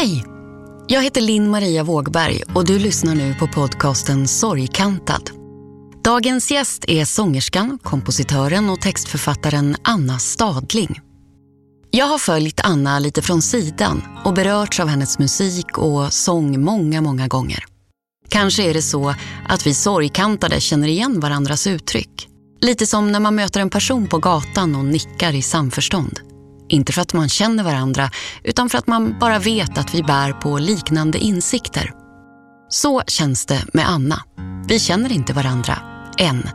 Hej! Jag heter Linn Maria Vågberg och du lyssnar nu på podcasten Sorgkantad. Dagens gäst är sångerskan, kompositören och textförfattaren Anna Stadling. Jag har följt Anna lite från sidan och berörts av hennes musik och sång många, många gånger. Kanske är det så att vi sorgkantade känner igen varandras uttryck. Lite som när man möter en person på gatan och nickar i samförstånd. Inte för att man känner varandra, utan för att man bara vet att vi bär på liknande insikter. Så känns det med Anna. Vi känner inte varandra, än.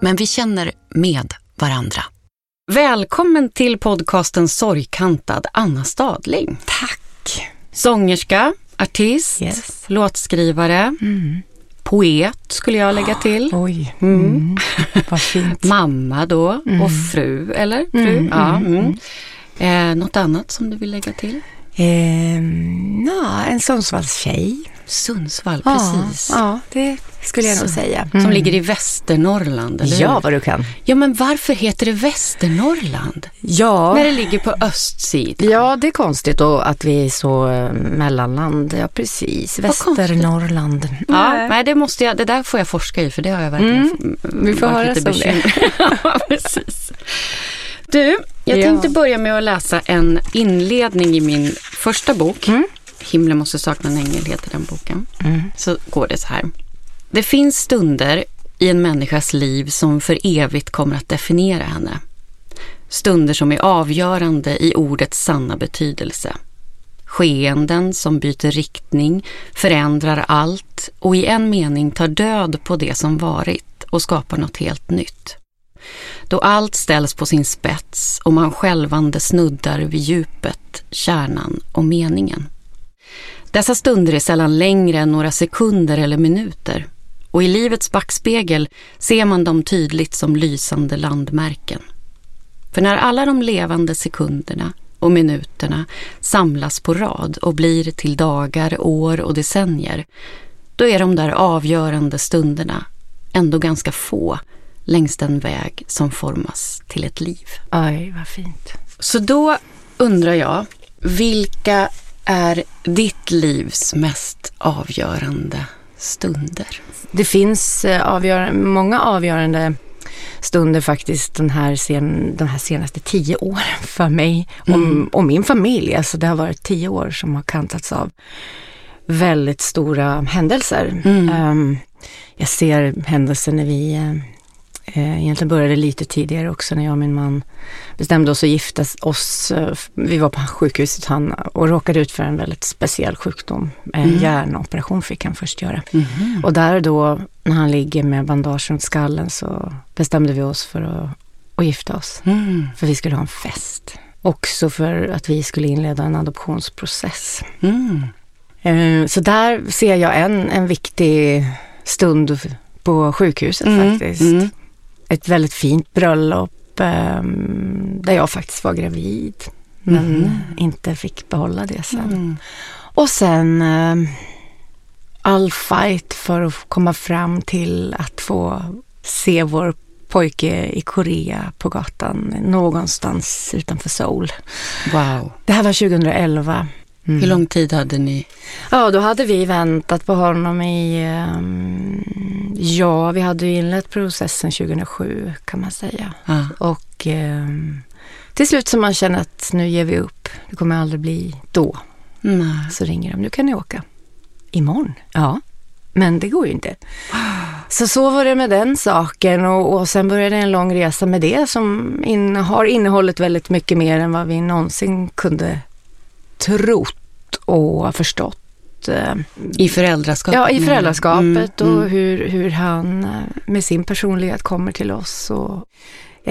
Men vi känner med varandra. Välkommen till podcasten Sorgkantad, Anna Stadling. Tack. Sångerska, artist, Yes. låtskrivare, poet skulle jag lägga till. Oj, mm. vad fint. Mamma då och fru, eller? Fru? Mm, ja. Mm, Mm. Eh, något annat som du vill lägga till? Ehm, ja, en Sundsvallstjej. Sundsvall, Ja, precis. Ja, det skulle jag nog Så- säga. Som ligger i Västernorrland, eller Ja, hur? vad du kan. Ja, men varför heter det Västernorrland? Ja. När det ligger på östsidan? Ja, det är konstigt då att vi är så eh, mellanland. Ja, precis. Vad konstigt. Västernorrland. Ja, nej, det, måste jag, det där får jag forska i för det har jag verkligen Mm, vi får höra lite det. Ja, precis. Du, jag Ja. tänkte börja med att läsa en inledning i min första bok. Mm. Himlen måste sakna en ängel heter den boken. Mm. Så går det så här. Det finns stunder i en människas liv som för evigt kommer att definiera henne. Stunder som är avgörande i ordets sanna betydelse. Skeenden som byter riktning, förändrar allt och i en mening tar död på det som varit och skapar något helt nytt. Då allt ställs på sin spets och man självande snuddar vid djupet, kärnan och meningen. Dessa stunder är sällan längre än några sekunder eller minuter och i livets backspegel ser man dem tydligt som lysande landmärken. För när alla de levande sekunderna och minuterna samlas på rad och blir till dagar, år och decennier, då är de där avgörande stunderna ändå ganska få längs den väg som formas till ett liv. Oj, vad fint. Så då undrar jag, vilka är ditt livs mest avgörande stunder? Det finns eh, avgör många avgörande stunder faktiskt den här sen, de här senaste tio åren för mig och, Mm. och min familj. Alltså det har varit tio år som har kantats av väldigt stora händelser. Mm. Ehm, jag ser händelser när vi eh, egentligen började lite tidigare också när jag och min man bestämde oss att gifta oss. Eh, Vi var på sjukhuset han, och råkade ut för en väldigt speciell sjukdom. En Mm. hjärnoperation fick han först göra. Och där då, när han ligger med bandage runt skallen så bestämde vi oss för att, att gifta oss. Mm. För vi skulle ha en fest. Också för att vi skulle inleda en adoptionsprocess. Mm. Eh, Så där ser jag en, en viktig stund på sjukhuset Mm. faktiskt. Mm. Ett väldigt fint bröllop eh, där jag faktiskt var gravid. Men Mhm. inte fick behålla det sen. Mm. Och sen eh, all fight för att komma fram till att få se vår pojke i Korea på gatan någonstans utanför Seoul. Wow. Det här var 2011. Mm. Hur lång tid hade ni? Ja, då hade vi väntat på honom i, ehm, ja, vi hade inlett processen 2007 kan man säga. Ja. Och ehm, till slut så man känner att nu ger vi upp, det kommer aldrig bli då. Nej. Så ringer de, nu kan ni åka. Imorgon? Ja, men det går ju inte. Så så var det med den saken och, och sen började en lång resa med det som in, har innehållit väldigt mycket mer än vad vi någonsin kunde trott och förstått. eh, I föräldraskapet? Ja, i föräldraskapet Mm, och mm. hur, hur han eh, med sin personlighet kommer till oss och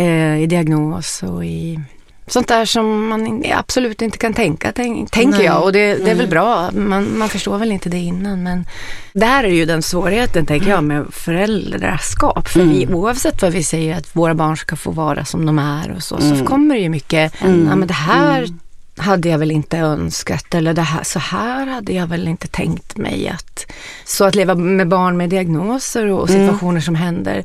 eh, i diagnos och i sånt där som man absolut inte kan tänka, tänk, tänker Nej, jag. Och det, det är väl bra, man, man förstår väl inte det innan. Men det här är ju den svårigheten, tänker jag, med föräldraskap. För vi, Mm. oavsett vad vi säger att våra barn ska få vara som de är och så, Mm. så kommer det ju mycket, Mm. ja men det här Mm. Hade jag väl inte önskat eller det här, så här hade jag väl inte tänkt mig att... Så att leva med barn med diagnoser och Mm. situationer som händer,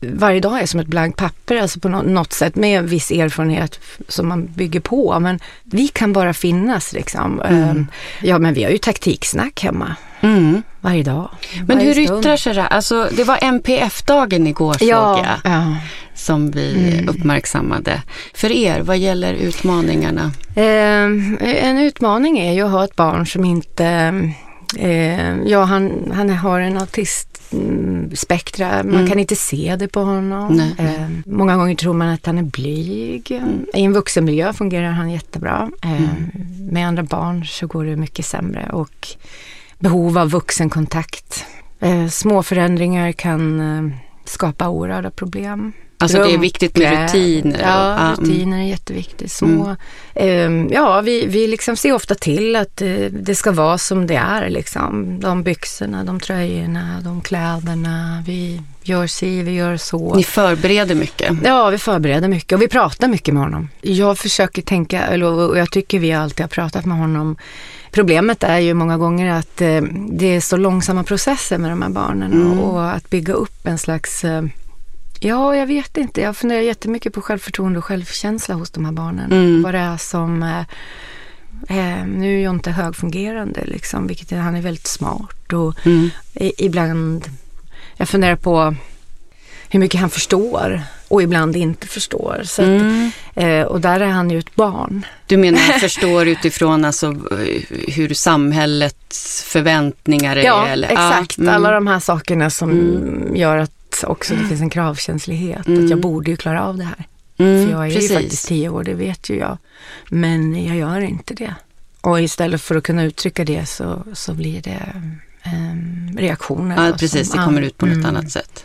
varje dag är som ett blankt papper, alltså på något sätt med viss erfarenhet som man bygger på. Men vi kan bara finnas liksom. Mm. Ehm, ja, men vi har ju taktiksnack hemma. Mm. Varje dag. Men varje hur stund. yttrar sig det? Alltså, det var MPF-dagen igår såg jag. Ja. Som vi mm. uppmärksammade. För er, vad gäller utmaningarna? Eh, en utmaning är ju att ha ett barn som inte eh, Ja, han, han har en autistspektra. Man mm. kan inte se det på honom. Eh, många gånger tror man att han är blyg. Mm. I en vuxenmiljö fungerar han jättebra. Eh, mm. Med andra barn så går det mycket sämre. Och behov av vuxenkontakt. Eh, små förändringar kan eh, skapa oerhörda problem. Alltså det är viktigt med rutiner? Ja, mm. rutiner är jätteviktigt. Små, mm. eh, ja, vi, vi liksom ser ofta till att eh, det ska vara som det är. Liksom. De byxorna, de tröjorna, de kläderna. Vi gör si, vi gör så. Ni förbereder mycket? Ja, vi förbereder mycket och vi pratar mycket med honom. Jag försöker tänka, och jag tycker vi alltid har pratat med honom Problemet är ju många gånger att eh, det är så långsamma processer med de här barnen mm. och, och, att bygga upp en slags eh, Ja, jag vet inte. Jag funderar jättemycket på självförtroende och självkänsla hos de här barnen. Mm. Vad det är som... Eh, eh nu är Jonte högfungerande, liksom, vilket han är väldigt smart. Och mm. ibland... Jag funderar på hur mycket han förstår och ibland inte förstår. Så mm. att, eh, och där är han ju ett barn. Du menar förstår utifrån alltså hur samhällets förväntningar är? Ja, eller? exakt. Ah, mm. Alla de här sakerna som mm. gör att också det finns en kravkänslighet. Att jag mm. borde ju klara av det här. Mm, för jag är precis. ju faktiskt tio år, det vet ju jag. Men jag gör inte det. Och istället för att kunna uttrycka det så, så blir det um, reaktioner. Ja, precis. Det kommer ut på något mm. annat sätt.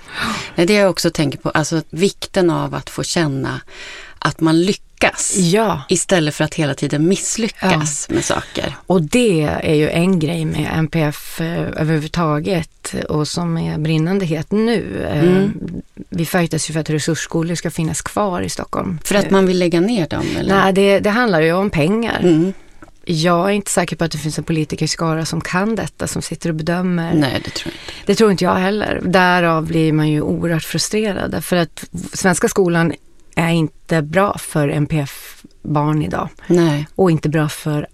Det jag också tänker på, alltså vikten av att få känna att man lyckas ja. istället för att hela tiden misslyckas ja. med saker. Och det är ju en grej med NPF eh, överhuvudtaget och som är brinnande het nu. Eh, mm. Vi fightas ju för att resursskolor ska finnas kvar i Stockholm. För att man vill lägga ner dem? Eller? Nej, det, det handlar ju om pengar. Mm. Jag är inte säker på att det finns en politikerskara som kan detta, som sitter och bedömer. Nej, det tror jag inte. Det tror inte jag heller. Därav blir man ju oerhört frustrerad. För att svenska skolan är inte bra för NPF-barn idag. Nej. Och inte bra för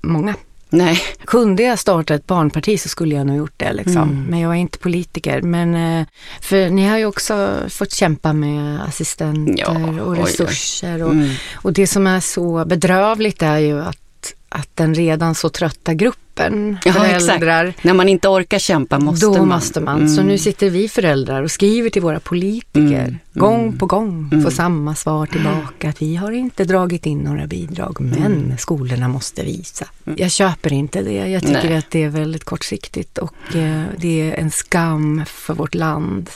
många. Nej. Kunde jag starta ett barnparti så skulle jag nog gjort det liksom. Mm. Men jag är inte politiker. Men eh, för ni har ju också fått kämpa med assistenter ja, och resurser. Och, mm. och det som är så bedrövligt är ju att att den redan så trötta gruppen ja, föräldrar. Exakt. När man inte orkar kämpa måste då man. Måste man. Mm. Så nu sitter vi föräldrar och skriver till våra politiker mm. gång mm. på gång. Får mm. samma svar tillbaka att vi har inte dragit in några bidrag men mm. skolorna måste visa. Mm. Jag köper inte det. Jag tycker Nej. att det är väldigt kortsiktigt och eh, det är en skam för vårt land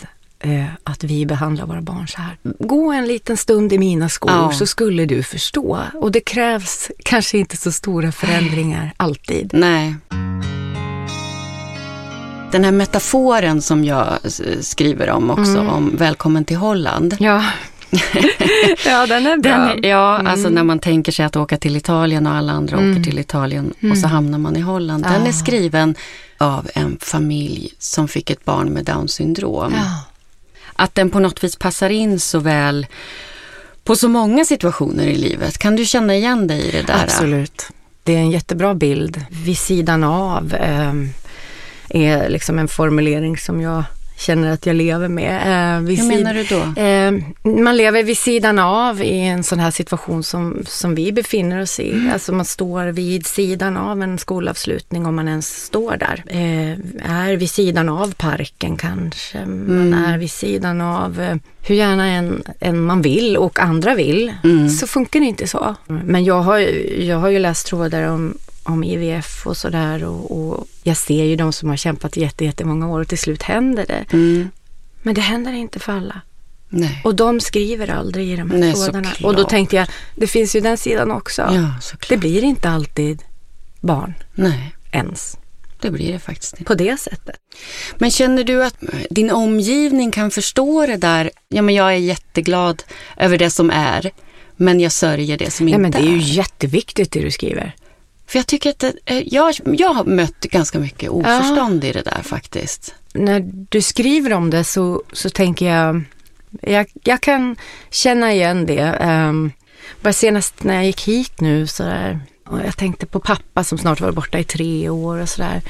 eh, att vi behandlar våra barn så här. Gå en liten stund i mina skor ja. så skulle du förstå. Och det krävs kanske inte så stora förändringar alltid. Nej. Den här metaforen som jag skriver om också, mm. om välkommen till Holland. Ja. ja, den är bra. Den, ja, mm. alltså när man tänker sig att åka till Italien och alla andra mm. åker till Italien och så mm. hamnar man i Holland. Den ah. är skriven av en familj som fick ett barn med Downs syndrom. Ja att den på något vis passar in så väl på så många situationer i livet. Kan du känna igen dig i det där? Absolut. Det är en jättebra bild. Vid sidan av eh, är liksom en formulering som jag känner att jag lever med. Eh, Hur menar du då? Eh, man lever vid sidan av i en sån här situation som, som vi befinner oss i. Mm. Alltså man står vid sidan av en skolavslutning om man ens står där. Eh, är vid sidan av parken kanske. Mm. Man är vid sidan av eh, hur gärna en, en man vill och andra vill, mm. så funkar det inte så. Men jag har, jag har ju läst trådar om om IVF och sådär och, och, jag ser ju de som har kämpat jättemånga år och till slut händer det. Mm. Men det händer inte för alla. Nej. Och de skriver aldrig i de här Nej, trådarna. Och då tänkte jag, det finns ju den sidan också. Ja, det blir inte alltid barn. Nej. Ens. Det blir det faktiskt inte. På det sättet. Men känner du att din omgivning kan förstå det där? Ja, men jag är jätteglad över det som är, men jag sörjer det som Nej, inte men det är. ju jätteviktigt det du skriver. För jag tycker att det, eh, jag, jag har mött ganska mycket oförstånd ja. i det där faktiskt. när du skriver om det så, så tänker jag, jag, jag kan känna igen det. Um, bara senast när jag gick hit nu så där, och jag tänkte på pappa som snart var borta i tre år och sådär.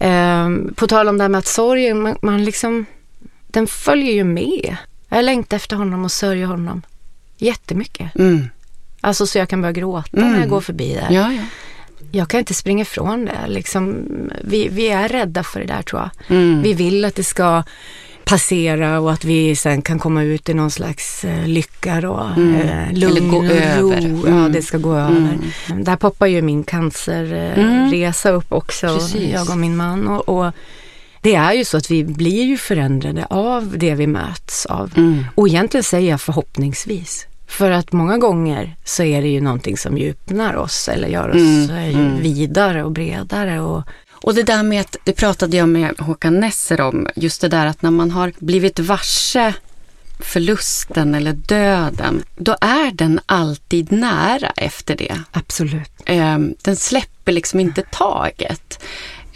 Um, på tal om det här med att sorgen, man, man liksom, den följer ju med. Jag längtar efter honom och sörjer honom jättemycket. Mm. Alltså så jag kan börja gråta Mm. när jag går förbi där. Ja, ja. Jag kan inte springa ifrån det. Liksom, vi, vi är rädda för det där tror jag. Mm. Vi vill att det ska passera och att vi sen kan komma ut i någon slags eh, lycka och Mm. eh, lugn Eller gå och över. ro. Ja, Mm. det ska gå Mm. över. Där poppar ju min cancerresa resa upp också, Precis. jag och min man. Och, och det är ju så att vi blir ju förändrade av det vi möts av. Mm. Och egentligen säger jag förhoppningsvis. För att många gånger så är det ju någonting som djupnar oss eller gör oss Mm, eh, mm. vidare och bredare. Och, Och det där med att, det pratade jag med Håkan Nesser om, just det där att när man har blivit varse förlusten eller döden, då är den alltid nära efter det. absolut. Eh, den släpper liksom inte taget.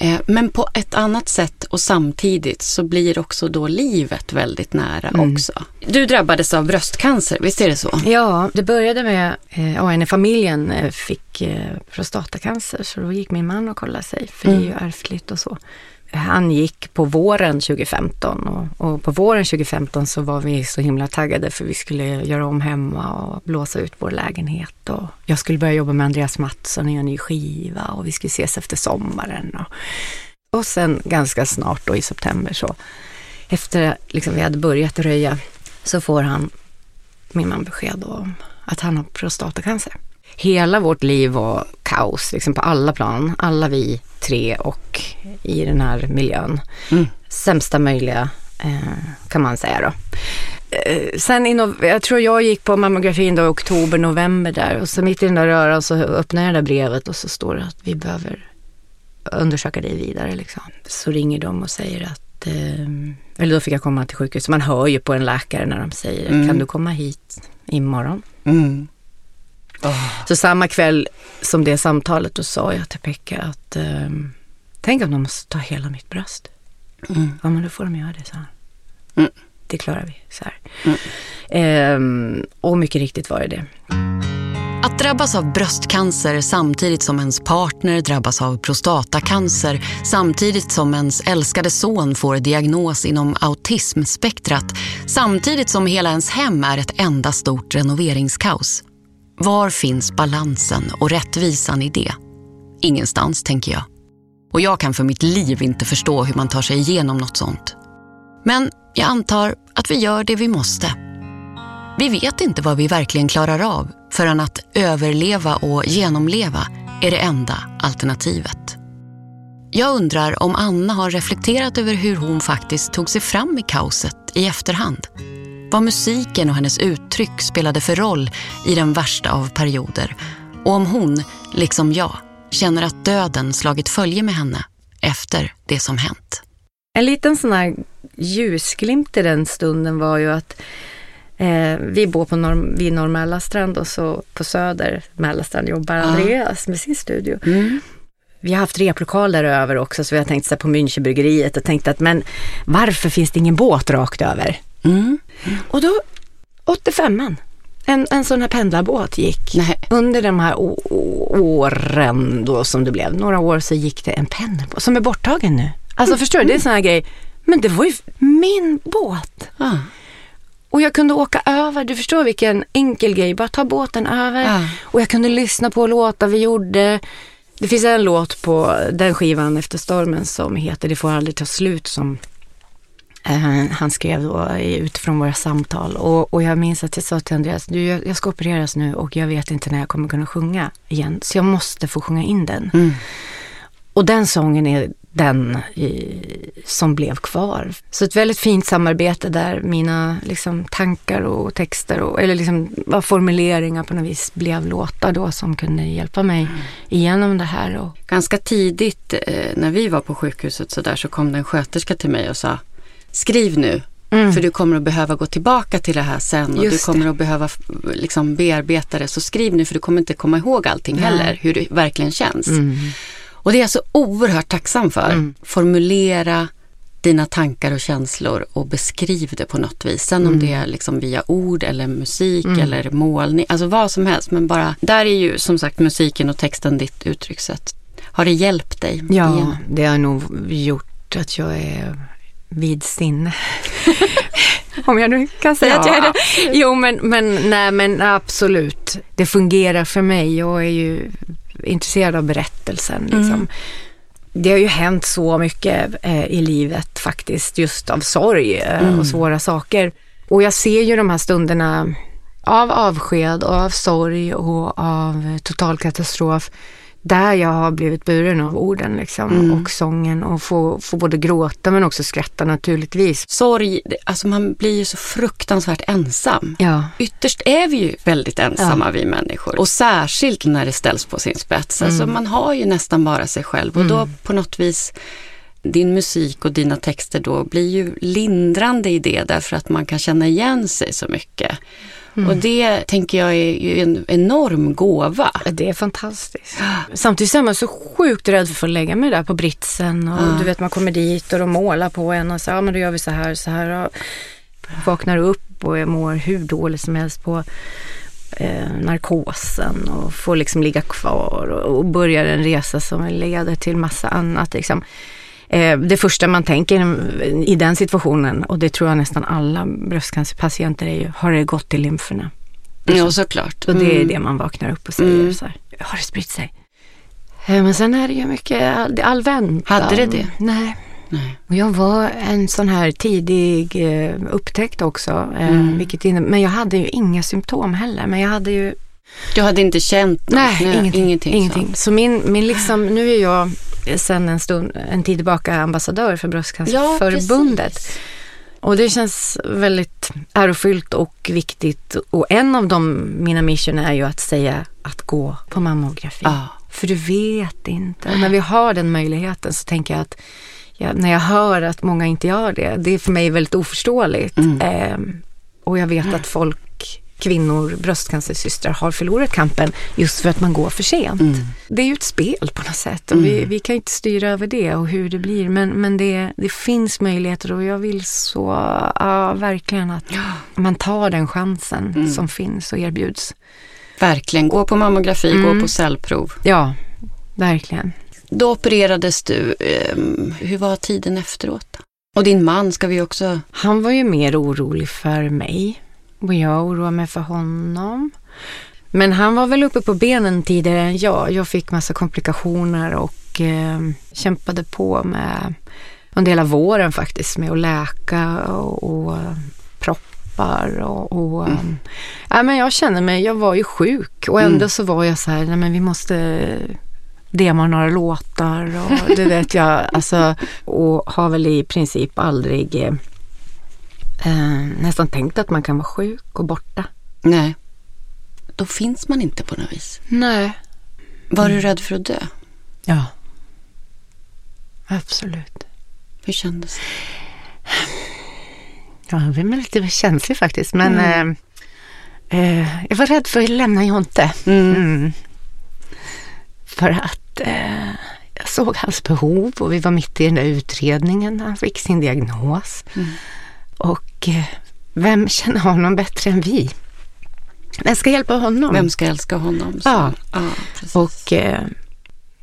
Eh, men på ett annat sätt och samtidigt så blir också då livet väldigt nära Mm. också. Du drabbades av bröstcancer, visst är det så? Ja, det började med, ja, en i familjen eh, fick eh, prostatacancer så då gick min man och kollade sig för det är ju ärftligt och så. Han gick på våren 2015 och, och på våren 2015 så var vi så himla taggade för vi skulle göra om hemma och blåsa ut vår lägenhet och jag skulle börja jobba med Andreas Mattsson och göra en ny skiva och vi skulle ses efter sommaren. Och, och sen ganska snart då i september så efter liksom vi hade börjat röja så får han min man besked om att han har prostatacancer. Hela vårt liv var kaos, liksom på alla plan. Alla vi tre och i den här miljön. Mm. Sämsta möjliga eh, kan man säga då. Eh, sen i jag tror jag gick på mammografin då i oktober, november där och så mitt i den där röran så öppnar jag det där brevet och så står det att vi behöver undersöka dig vidare liksom. Så ringer de och säger att, eh, eller då fick jag komma till sjukhus. Man hör ju på en läkare när de säger, Mm. kan du komma hit imorgon? Mm. Så samma kväll som det samtalet då sa jag till Pekka att ehm, tänk om de måste ta hela mitt bröst. Mm. Ja men då får de göra det, sa han. Mm. Det klarar vi, så här. Mm. Ehm, och mycket riktigt var det det. Att drabbas av bröstcancer samtidigt som ens partner drabbas av prostatacancer samtidigt som ens älskade son får diagnos inom autismspektrat samtidigt som hela ens hem är ett enda stort renoveringskaos. Var finns balansen och rättvisan i det? Ingenstans, tänker jag. Och jag kan för mitt liv inte förstå hur man tar sig igenom något sånt. Men jag antar att vi gör det vi måste. Vi vet inte vad vi verkligen klarar av förrän att överleva och genomleva är det enda alternativet. Jag undrar om Anna har reflekterat över hur hon faktiskt tog sig fram i kaoset i efterhand. Vad musiken och hennes uttryck spelade för roll i den värsta av perioder. Och om hon, liksom jag, känner att döden slagit följe med henne efter det som hänt. En liten sån här ljusglimt i den stunden var ju att eh, vi bor på norr, vid Norr Mälarstrand och så på Söder Mälarstrand jobbar Andreas med sin studio. Vi har haft replokal där över också så vi har tänkt så på Münchenbryggeriet och tänkt att men varför finns det ingen båt rakt över? Mm. Och då 85an, en, en sån här pendlarbåt gick. Nej. Under de här åren då som det blev, några år så gick det en pendelbåt som är borttagen nu. Alltså förstår du, det är en sån här grej. Men det var ju min båt. Ah. Och jag kunde åka över, du förstår vilken enkel grej, bara ta båten över. Ja. Och jag kunde lyssna på låtar vi gjorde. Det finns en låt på den skivan efter stormen som heter Det får aldrig ta slut som han skrev då utifrån våra samtal. Och, och jag minns att jag sa till Andreas, du, jag, ska opereras nu och jag vet inte när jag kommer kunna sjunga igen. Så jag måste få sjunga in den. Mm. Och den sången är den i, som blev kvar. Så ett väldigt fint samarbete där mina liksom, tankar och texter, och, eller liksom, formuleringar på något vis blev låtar då som kunde hjälpa mig igenom det här. Och, Ganska tidigt eh, när vi var på sjukhuset så, där, så kom det en sköterska till mig och sa Skriv nu, Mm. för du kommer att behöva gå tillbaka till det här sen och Just du kommer att behöva liksom, bearbeta det. Så skriv nu för du kommer inte komma ihåg allting Nej. heller, hur det verkligen känns. mm. Och det är jag så oerhört tacksam för. Mm. Formulera det dina tankar och känslor och beskriv det på något vis. Sen om Mm. det är liksom via ord eller musik Mm. eller målning, alltså vad som helst. Men bara, där är ju som sagt musiken och texten ditt uttryckssätt. Har det hjälpt dig? Ja, igen? det har nog gjort att jag är vid sinne. Om jag nu kan säga Ja, att jag är det. Jo, men, men, nej, men absolut. Det fungerar för mig. Jag är ju intresserad av berättelsen. Liksom. Mm. Det har ju hänt så mycket eh, i livet faktiskt, just av sorg eh, Mm. och svåra saker. Och jag ser ju de här stunderna av avsked och av sorg och av total katastrof där jag har blivit buren av orden liksom, Mm. och sången och få, få både gråta men också skratta naturligtvis. Sorg, alltså man blir ju så fruktansvärt ensam. Ja, Ytterst är vi ju väldigt ensamma vi människor och särskilt när det ställs på sin spets. Alltså man har ju nästan bara sig själv och då på något vis din musik och dina texter då blir ju lindrande i det därför att man kan känna igen sig så mycket. Och det tänker jag är ju en enorm gåva. det är fantastiskt. Samtidigt är man så sjukt rädd för att lägga mig där på britsen och du vet man kommer dit och de målar på en och så, ja men då gör vi så här, så här. Och vaknar upp och jag mår hur dåligt som helst på eh, narkosen och får liksom ligga kvar och, och börjar en resa som leder till massa annat. Liksom. Eh, det första man tänker i den situationen, och det tror jag nästan alla bröstcancerpatienter är ju, har det gått i lymferna? Ja, såklart. Och det är Mm. det man vaknar upp och säger Mm. så här, har det spritt sig? Eh, Men sen är det ju mycket all, all väntan. Hade det det? Nej. Nej. Och jag var en sån här tidig eh, upptäckt också. Mm. vilket inne, men jag hade ju inga symptom heller. Men jag hade ju Du hade inte känt något? Nej, ingenting. ingenting, ingenting. Så min, min liksom, nu är jag sen en, stund, en tid tillbaka ambassadör för Ja, Bröstcancerförbundet. precis. och det känns väldigt ärofyllt och viktigt. Och en av de, mina mission är ju att säga att gå på mammografi. Ja. För du vet inte. Och när vi har den möjligheten så tänker jag att ja, när jag hör att många inte gör det, det är för mig väldigt oförståeligt. Mm. Ehm, och jag vet att folk, kvinnor, bröstcancersystrar har förlorat kampen just för att man går för sent. Mm. Det är ju ett spel på något sätt och vi, vi kan inte styra över det och hur det blir. Men, men det, det finns möjligheter och jag vill så ja, verkligen att man tar den chansen Mm. som finns och erbjuds. Verkligen, gå på mammografi, Mm. gå på cellprov. Ja, verkligen. Då opererades du. ehm, hur var tiden efteråt? Och din man ska vi också... Han var ju mer orolig för mig och jag oroade mig för honom. Men han var väl uppe på benen tidigare än jag. Jag fick massa komplikationer och eh, kämpade på med del av våren faktiskt med att läka och, och eh, proppar och, och Mm. eh, ja, men jag kände mig, jag var ju sjuk och ändå Mm. så var jag så här, nej men vi måste dema några låtar och det vet jag, alltså, och har väl i princip aldrig eh, nästan tänkt att man kan vara sjuk och borta. Nej. Då finns man inte på något vis. Nej. Var Mm. du rädd för att dö? Ja. Absolut. Hur kändes det? Ja, jag blir lite känslig faktiskt, men Mm. eh, eh, jag var rädd för att lämna Jonte. Mm. För att eh, jag såg hans behov och vi var mitt i den där utredningen när han fick sin diagnos. Mm. Och eh, vem känner honom bättre än vi? Vem ska hjälpa honom? Vem ska älska honom? Så. Ja. ja. Och eh,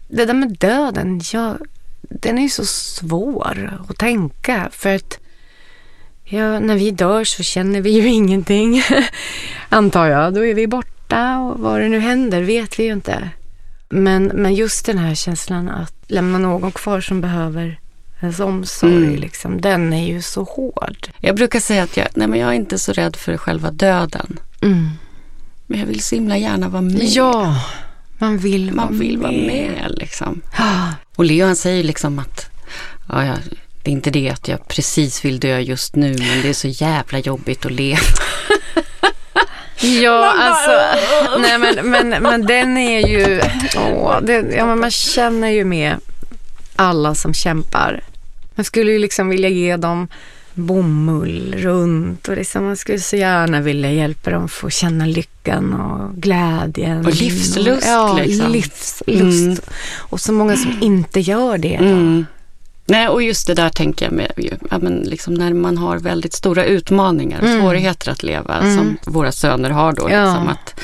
det där med döden, ja, den är ju så svår att tänka för att ja, när vi dör så känner vi ju ingenting, antar jag. Då är vi borta och vad det nu händer vet vi ju inte. Men, men just den här känslan att lämna någon kvar som behöver ens omsorg, Mm. liksom, den är ju så hård. Jag brukar säga att jag, nej men jag är inte så rädd för själva döden. Mm. Men jag vill så himla gärna vara med. Ja, man vill vara Man vill vara med liksom. Och Leo han säger liksom att ja, ja, det är inte det att jag precis vill dö just nu men det är så jävla jobbigt att leva. Ja, alltså, nej men, men, men den är ju, åh, det, ja, men man känner ju med alla som kämpar. Man skulle ju liksom vilja ge dem bomull runt och liksom, man skulle så gärna vilja hjälpa dem få känna lyckan och glädjen. Och livslust, Ja, liksom. livslust. Mm. Och så många som inte gör det. Mm. Nej, och just det där tänker jag med ja, men liksom när man har väldigt stora utmaningar och Mm. svårigheter att leva Mm. som våra söner har då. Ja. Liksom, att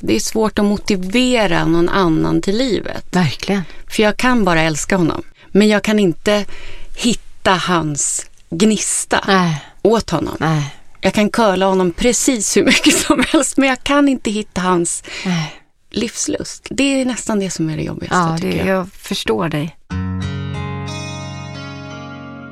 det är svårt att motivera någon annan till livet. Verkligen. För jag kan bara älska honom. Men jag kan inte hitta hans gnista Nej, åt honom. nej, Jag kan curla honom precis hur mycket som helst men jag kan inte hitta hans nej. livslust. Det är nästan det som är det jobbigaste Ja, tycker det, jag. jag förstår dig.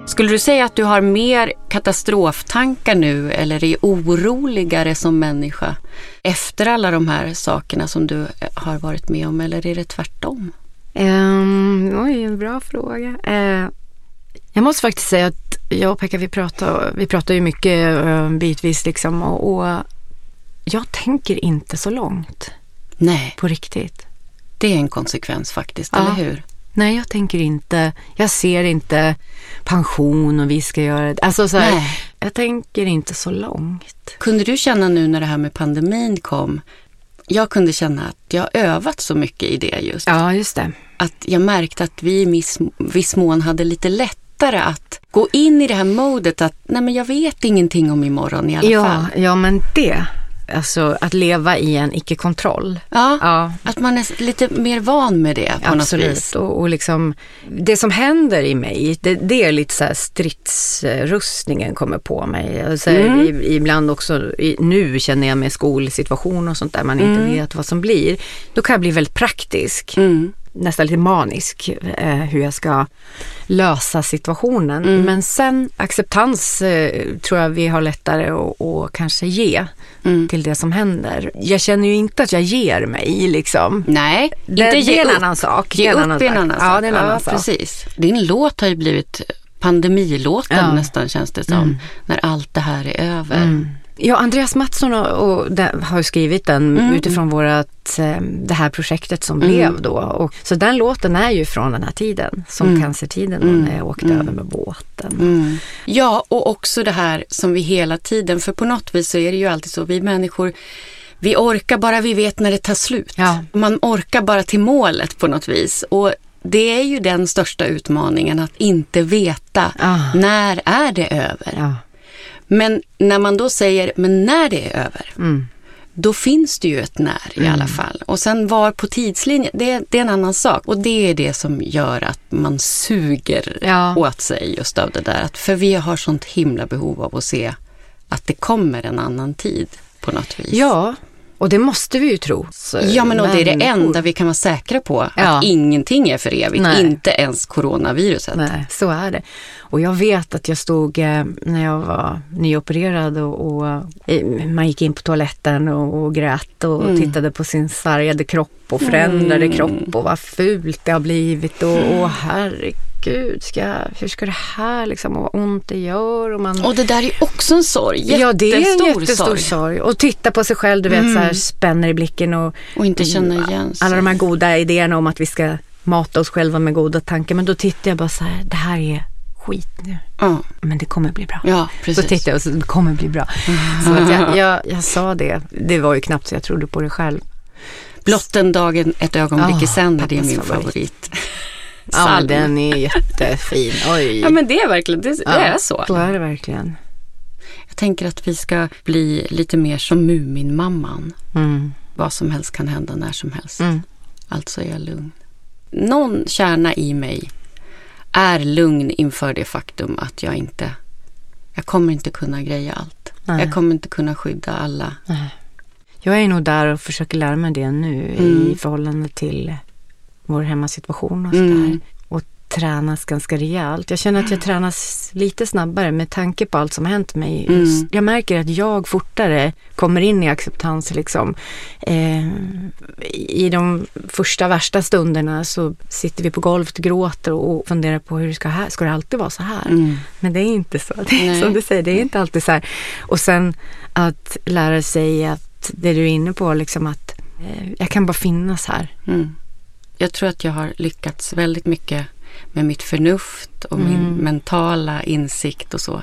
Skulle du säga att du har mer katastroftankar nu eller är oroligare som människa efter alla de här sakerna som du eh, har varit med om eller är det tvärtom? Um, oj, en bra fråga. Eh, jag måste faktiskt säga att jag och Pekka, vi pratar, vi pratar ju mycket uh, bitvis liksom och, och jag tänker inte så långt Nej, på riktigt. det är en konsekvens faktiskt, Ja. eller hur? Nej, jag tänker inte, jag ser inte pension och vi ska göra det. Alltså så här, jag tänker inte så långt. Kunde du känna nu när det här med pandemin kom, jag kunde känna att jag övat så mycket i det just. Ja, just det. Att jag märkte att vi i viss, mån hade lite lättare att gå in i det här modet att nej men jag vet ingenting om imorgon i alla Ja, fall. ja, men det, alltså att leva i en icke-kontroll. Ja, Ja, att man är lite mer van med det på något Absolut. vis. Och, och liksom, det som händer i mig, det, det är lite så här stridsrustningen kommer på mig. Alltså, Mm. ibland också, nu känner jag med skolsituation och sånt där man inte Mm. vet vad som blir. Då kan jag bli väldigt praktisk, Mm. Nästan lite manisk, eh, hur jag ska lösa situationen. Mm. Men sen acceptans eh, tror jag vi har lättare att, att kanske ge Mm. till det som händer. Jag känner ju inte att jag ger mig liksom. Nej, Det, inte det ge är en upp. annan sak. Ge Det är upp en annan sak. Ja, det är en annan sak. precis. Din låt har ju blivit pandemilåten Ja. nästan känns det som. När allt det här är över. Ja, Andreas Mattsson och, och den, har skrivit den Mm. utifrån vårat, eh, det här projektet som Mm. blev då. Och, så den låten är ju från den här tiden, som Mm. cancertiden Mm. när jag åkte Mm. över med båten. Mm. Ja, och också det här som vi hela tiden, för på något vis så är det ju alltid så, vi människor, vi orkar bara vi vet när det tar slut. Ja. Man orkar bara till målet på något vis. Och det är ju den största utmaningen, att inte veta Ah. när är det över. Ja. Men när man då säger, men när det är över, Mm. då finns det ju ett när i alla fall. Och sen var på tidslinjen, det, det är en annan sak. Och det är det som gör att man suger Ja. åt sig just av det där. Att, för vi har sånt himla behov av att se att det kommer en annan tid på något vis. ja, och det måste vi ju tro. Så, Ja, men och det är det enda vi kan vara säkra på. Ja. Att ingenting är för evigt, Nej. inte ens coronaviruset. Nej, så är det. Och jag vet att jag stod eh, när jag var nyopererad och, och eh, man gick in på toaletten och, och grät och Mm. tittade på sin sargade kropp och förändrade Mm. kropp och vad fult det har blivit och, och herregud, ska, jag- hur ska det här liksom och vad ont det gör och man Och det där är också en sorg. Jättestor Ja, det är en jättestor sorg. sorg. Och titta på sig själv, du vet, Mm. så här, spänner i blicken och Och inte känna igen sig. alla de här goda idéerna om att vi ska mata oss själva med goda tankar. Men då tittar jag bara så här, det här är skit nu. Ja, Men det kommer bli bra. ja Så precis. tittade jag och så, det kommer bli bra. Så att jag, jag, jag sa det. Det var ju knappt så jag trodde på det själv. Blott en dagen, ett ögonblick Ah, i sänder, det är min favorit. favorit. Ja, men den är jättefin. Oj. Ja men det är verkligen, det, det Ja, är så. Så är det verkligen. Jag tänker att vi ska bli lite mer som Muminmamman. Mm. Vad som helst kan hända när som helst. Mm. Alltså är jag lugn. Någon kärna i mig är lugn inför det faktum att jag inte, jag kommer inte kunna greja allt. Nej. Jag kommer inte kunna skydda alla. Nej. Jag är nog där och försöker lära mig det nu Mm. i förhållande till vår hemmasituation och sådär. Mm. Och tränas ganska rejält. Jag känner att jag tränas lite snabbare med tanke på allt som har hänt mig. Mm. Jag märker att jag fortare kommer in i acceptans liksom. Eh, I de första värsta stunderna så sitter vi på golvet och gråter och funderar på hur det ska, här, ska det alltid vara så här? Mm. Men det är inte så. Det är som du säger, det är inte alltid så här. Och sen att lära sig att det du är inne på, liksom att eh, jag kan bara finnas här. Mm. Jag tror att jag har lyckats väldigt mycket med mitt förnuft och min Mm. mentala insikt och så.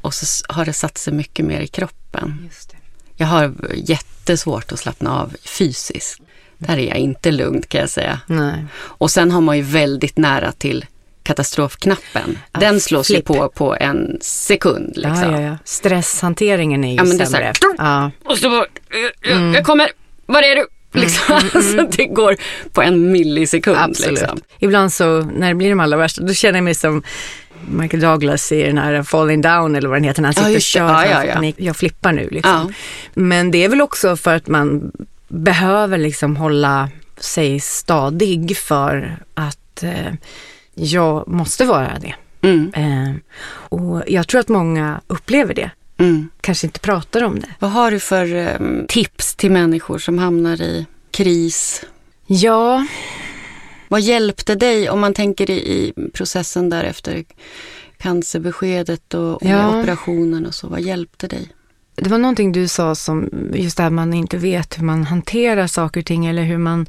Och så har det satt sig mycket mer i kroppen. Just det. Jag har jättesvårt att slappna av fysiskt. Där är jag inte lugn kan jag säga. Nej. Och sen har man ju väldigt nära till katastrofknappen. Ja, Den slås flipp. ju på på en sekund. Liksom. Ja, ja, ja. Stresshanteringen är ju Ja, men det är så sämre. här. Och så bara, "Eh, eh, jag kommer, var är du? Liksom. Alltså, det går på en millisekund. Absolut. Liksom. Ibland så, när det blir de allra värsta, då känner jag mig som Michael Douglas i den här Falling Down eller vad den heter, när han Ja, sitter och just det. kör. Ja, ja, ja. Jag flippar nu liksom. Ja. Men det är väl också för att man behöver liksom hålla sig stadig för att eh, jag måste vara det. Mm, Eh, och jag tror att många upplever det, mm. kanske inte pratar om det. Vad har du för eh, tips till människor som hamnar i kris? Ja, Vad hjälpte dig om man tänker i, i processen där efter cancerbeskedet och, och Ja. operationen och så? Vad hjälpte dig? Det var någonting du sa som just det här man inte vet hur man hanterar saker och ting eller hur man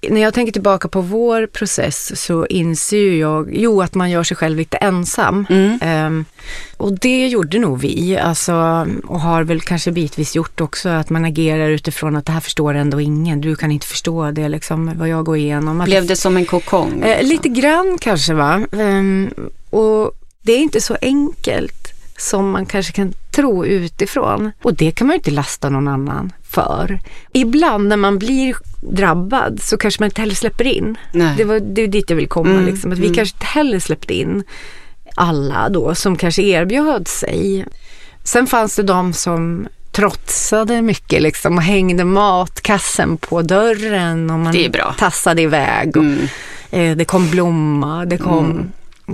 när jag tänker tillbaka på vår process så inser jag, jo att man gör sig själv lite ensam. Mm. Ehm, och det gjorde nog vi, alltså, och har väl kanske bitvis gjort också, att man agerar utifrån att det här förstår ändå ingen, du kan inte förstå det liksom, vad jag går igenom. Att Blev det som en kokong? Liksom? lite grann kanske va. Ehm, och det är inte så enkelt som man kanske kan tro utifrån. Och det kan man ju inte lasta någon annan för. Ibland när man blir drabbad så kanske man inte heller släpper in. Nej. Det, var, det är dit jag vill komma. Mm, Liksom. Att vi mm. kanske inte heller släppte in alla då som kanske erbjöd sig. Sen fanns det de som trotsade mycket liksom och hängde matkassen på dörren och man tassade iväg. Och, Mm. Eh, det kom blomma, det kom...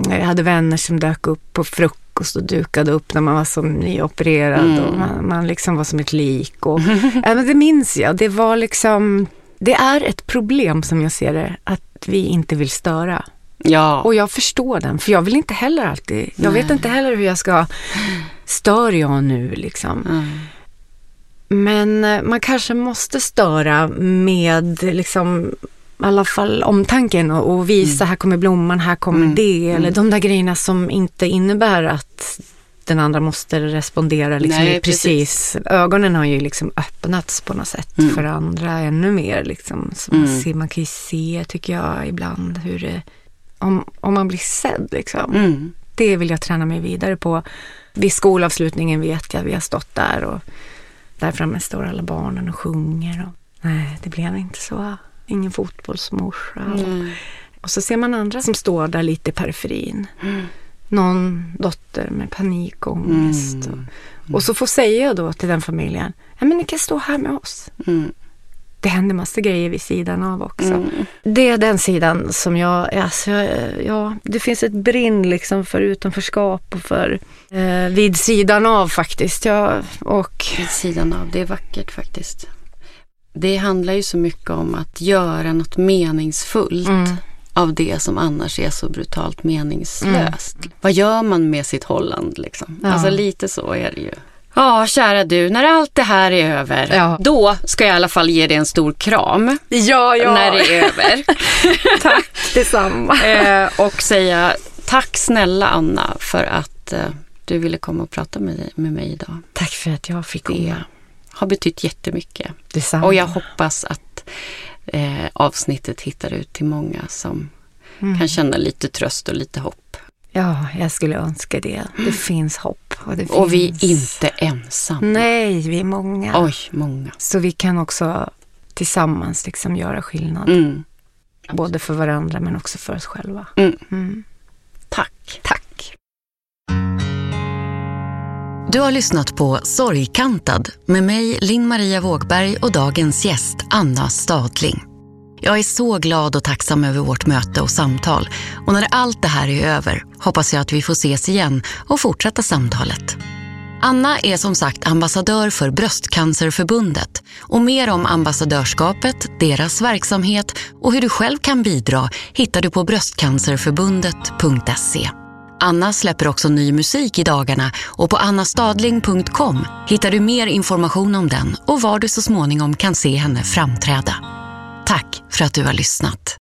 Jag hade vänner som dök upp på frukost och dukade upp när man var som nyopererad Mm. och man, man liksom var som ett lik. Och, ja, men det minns jag. Det var liksom... Det är ett problem som jag ser det, att vi inte vill störa. Ja. Och jag förstår den, för jag vill inte heller alltid... Jag vet Nej. inte heller hur jag ska... Stör jag nu liksom? Mm. Men eh, man kanske måste störa med liksom i alla fall omtanken och, och visa här kommer blomman, här kommer Mm. det. Eller Mm. de där grejerna som inte innebär att den andra måste respondera liksom Nej, i precis. Ögonen har ju liksom öppnats på något sätt Mm. för andra ännu mer. Liksom. Så man, Mm. ser, man kan ju se, tycker jag, ibland hur det... Om, om man blir sedd liksom. Mm. Det vill jag träna mig vidare på. Vid skolavslutningen vet jag, vi har stått där och där framme står alla barnen och sjunger. Och, nej, det blev inte så. Ingen fotbollsmorsa. Mm. Och så ser man andra som står där lite i periferin. Mm. Någon dotter med panikångest. Mm. Och, och så får säga då till den familjen, ja men ni kan stå här med oss. Mm. Det händer massa grejer vid sidan av också. Mm. Det är den sidan som jag, alltså, ja, det finns ett brinn liksom för utanförskap och för eh, vid sidan av faktiskt. Ja, och Vid sidan av, det är vackert faktiskt. Det handlar ju så mycket om att göra något meningsfullt Mm. Av det som annars är så brutalt meningslöst. Vad gör man med sitt Holland liksom? Mm. Ja. Alltså lite så är det ju. Ja, kära du, när allt det här är över, Ja. då ska jag i alla fall ge dig en stor kram ja, när det är över. tack detsamma. eh, och säga tack snälla Anna för att eh, du ville komma och prata med, med mig idag. Tack för att jag fick Det komma. har betytt jättemycket. Detsamma. Och jag hoppas att eh, avsnittet hittar ut till många som Mm. kan känna lite tröst och lite hopp. Ja, jag skulle önska det. Det finns hopp. Och, det Och vi är inte ensamma. Nej, vi är många. Oj, många. Så vi kan också tillsammans liksom göra skillnad. Mm. Både för varandra men också för oss själva. Mm. Mm. Tack. Tack. Du har lyssnat på Sorgkantad med mig, Linn-Maria Wågberg och dagens gäst Anna Stadling. Jag är så glad och tacksam över vårt möte och samtal och när allt det här är över hoppas jag att vi får ses igen och fortsätta samtalet. Anna är som sagt ambassadör för Bröstcancerförbundet och mer om ambassadörskapet, deras verksamhet och hur du själv kan bidra hittar du på bröstcancerförbundet.se. Anna släpper också ny musik i dagarna och på annastadling.com hittar du mer information om den och var du så småningom kan se henne framträda. Tack för att du har lyssnat.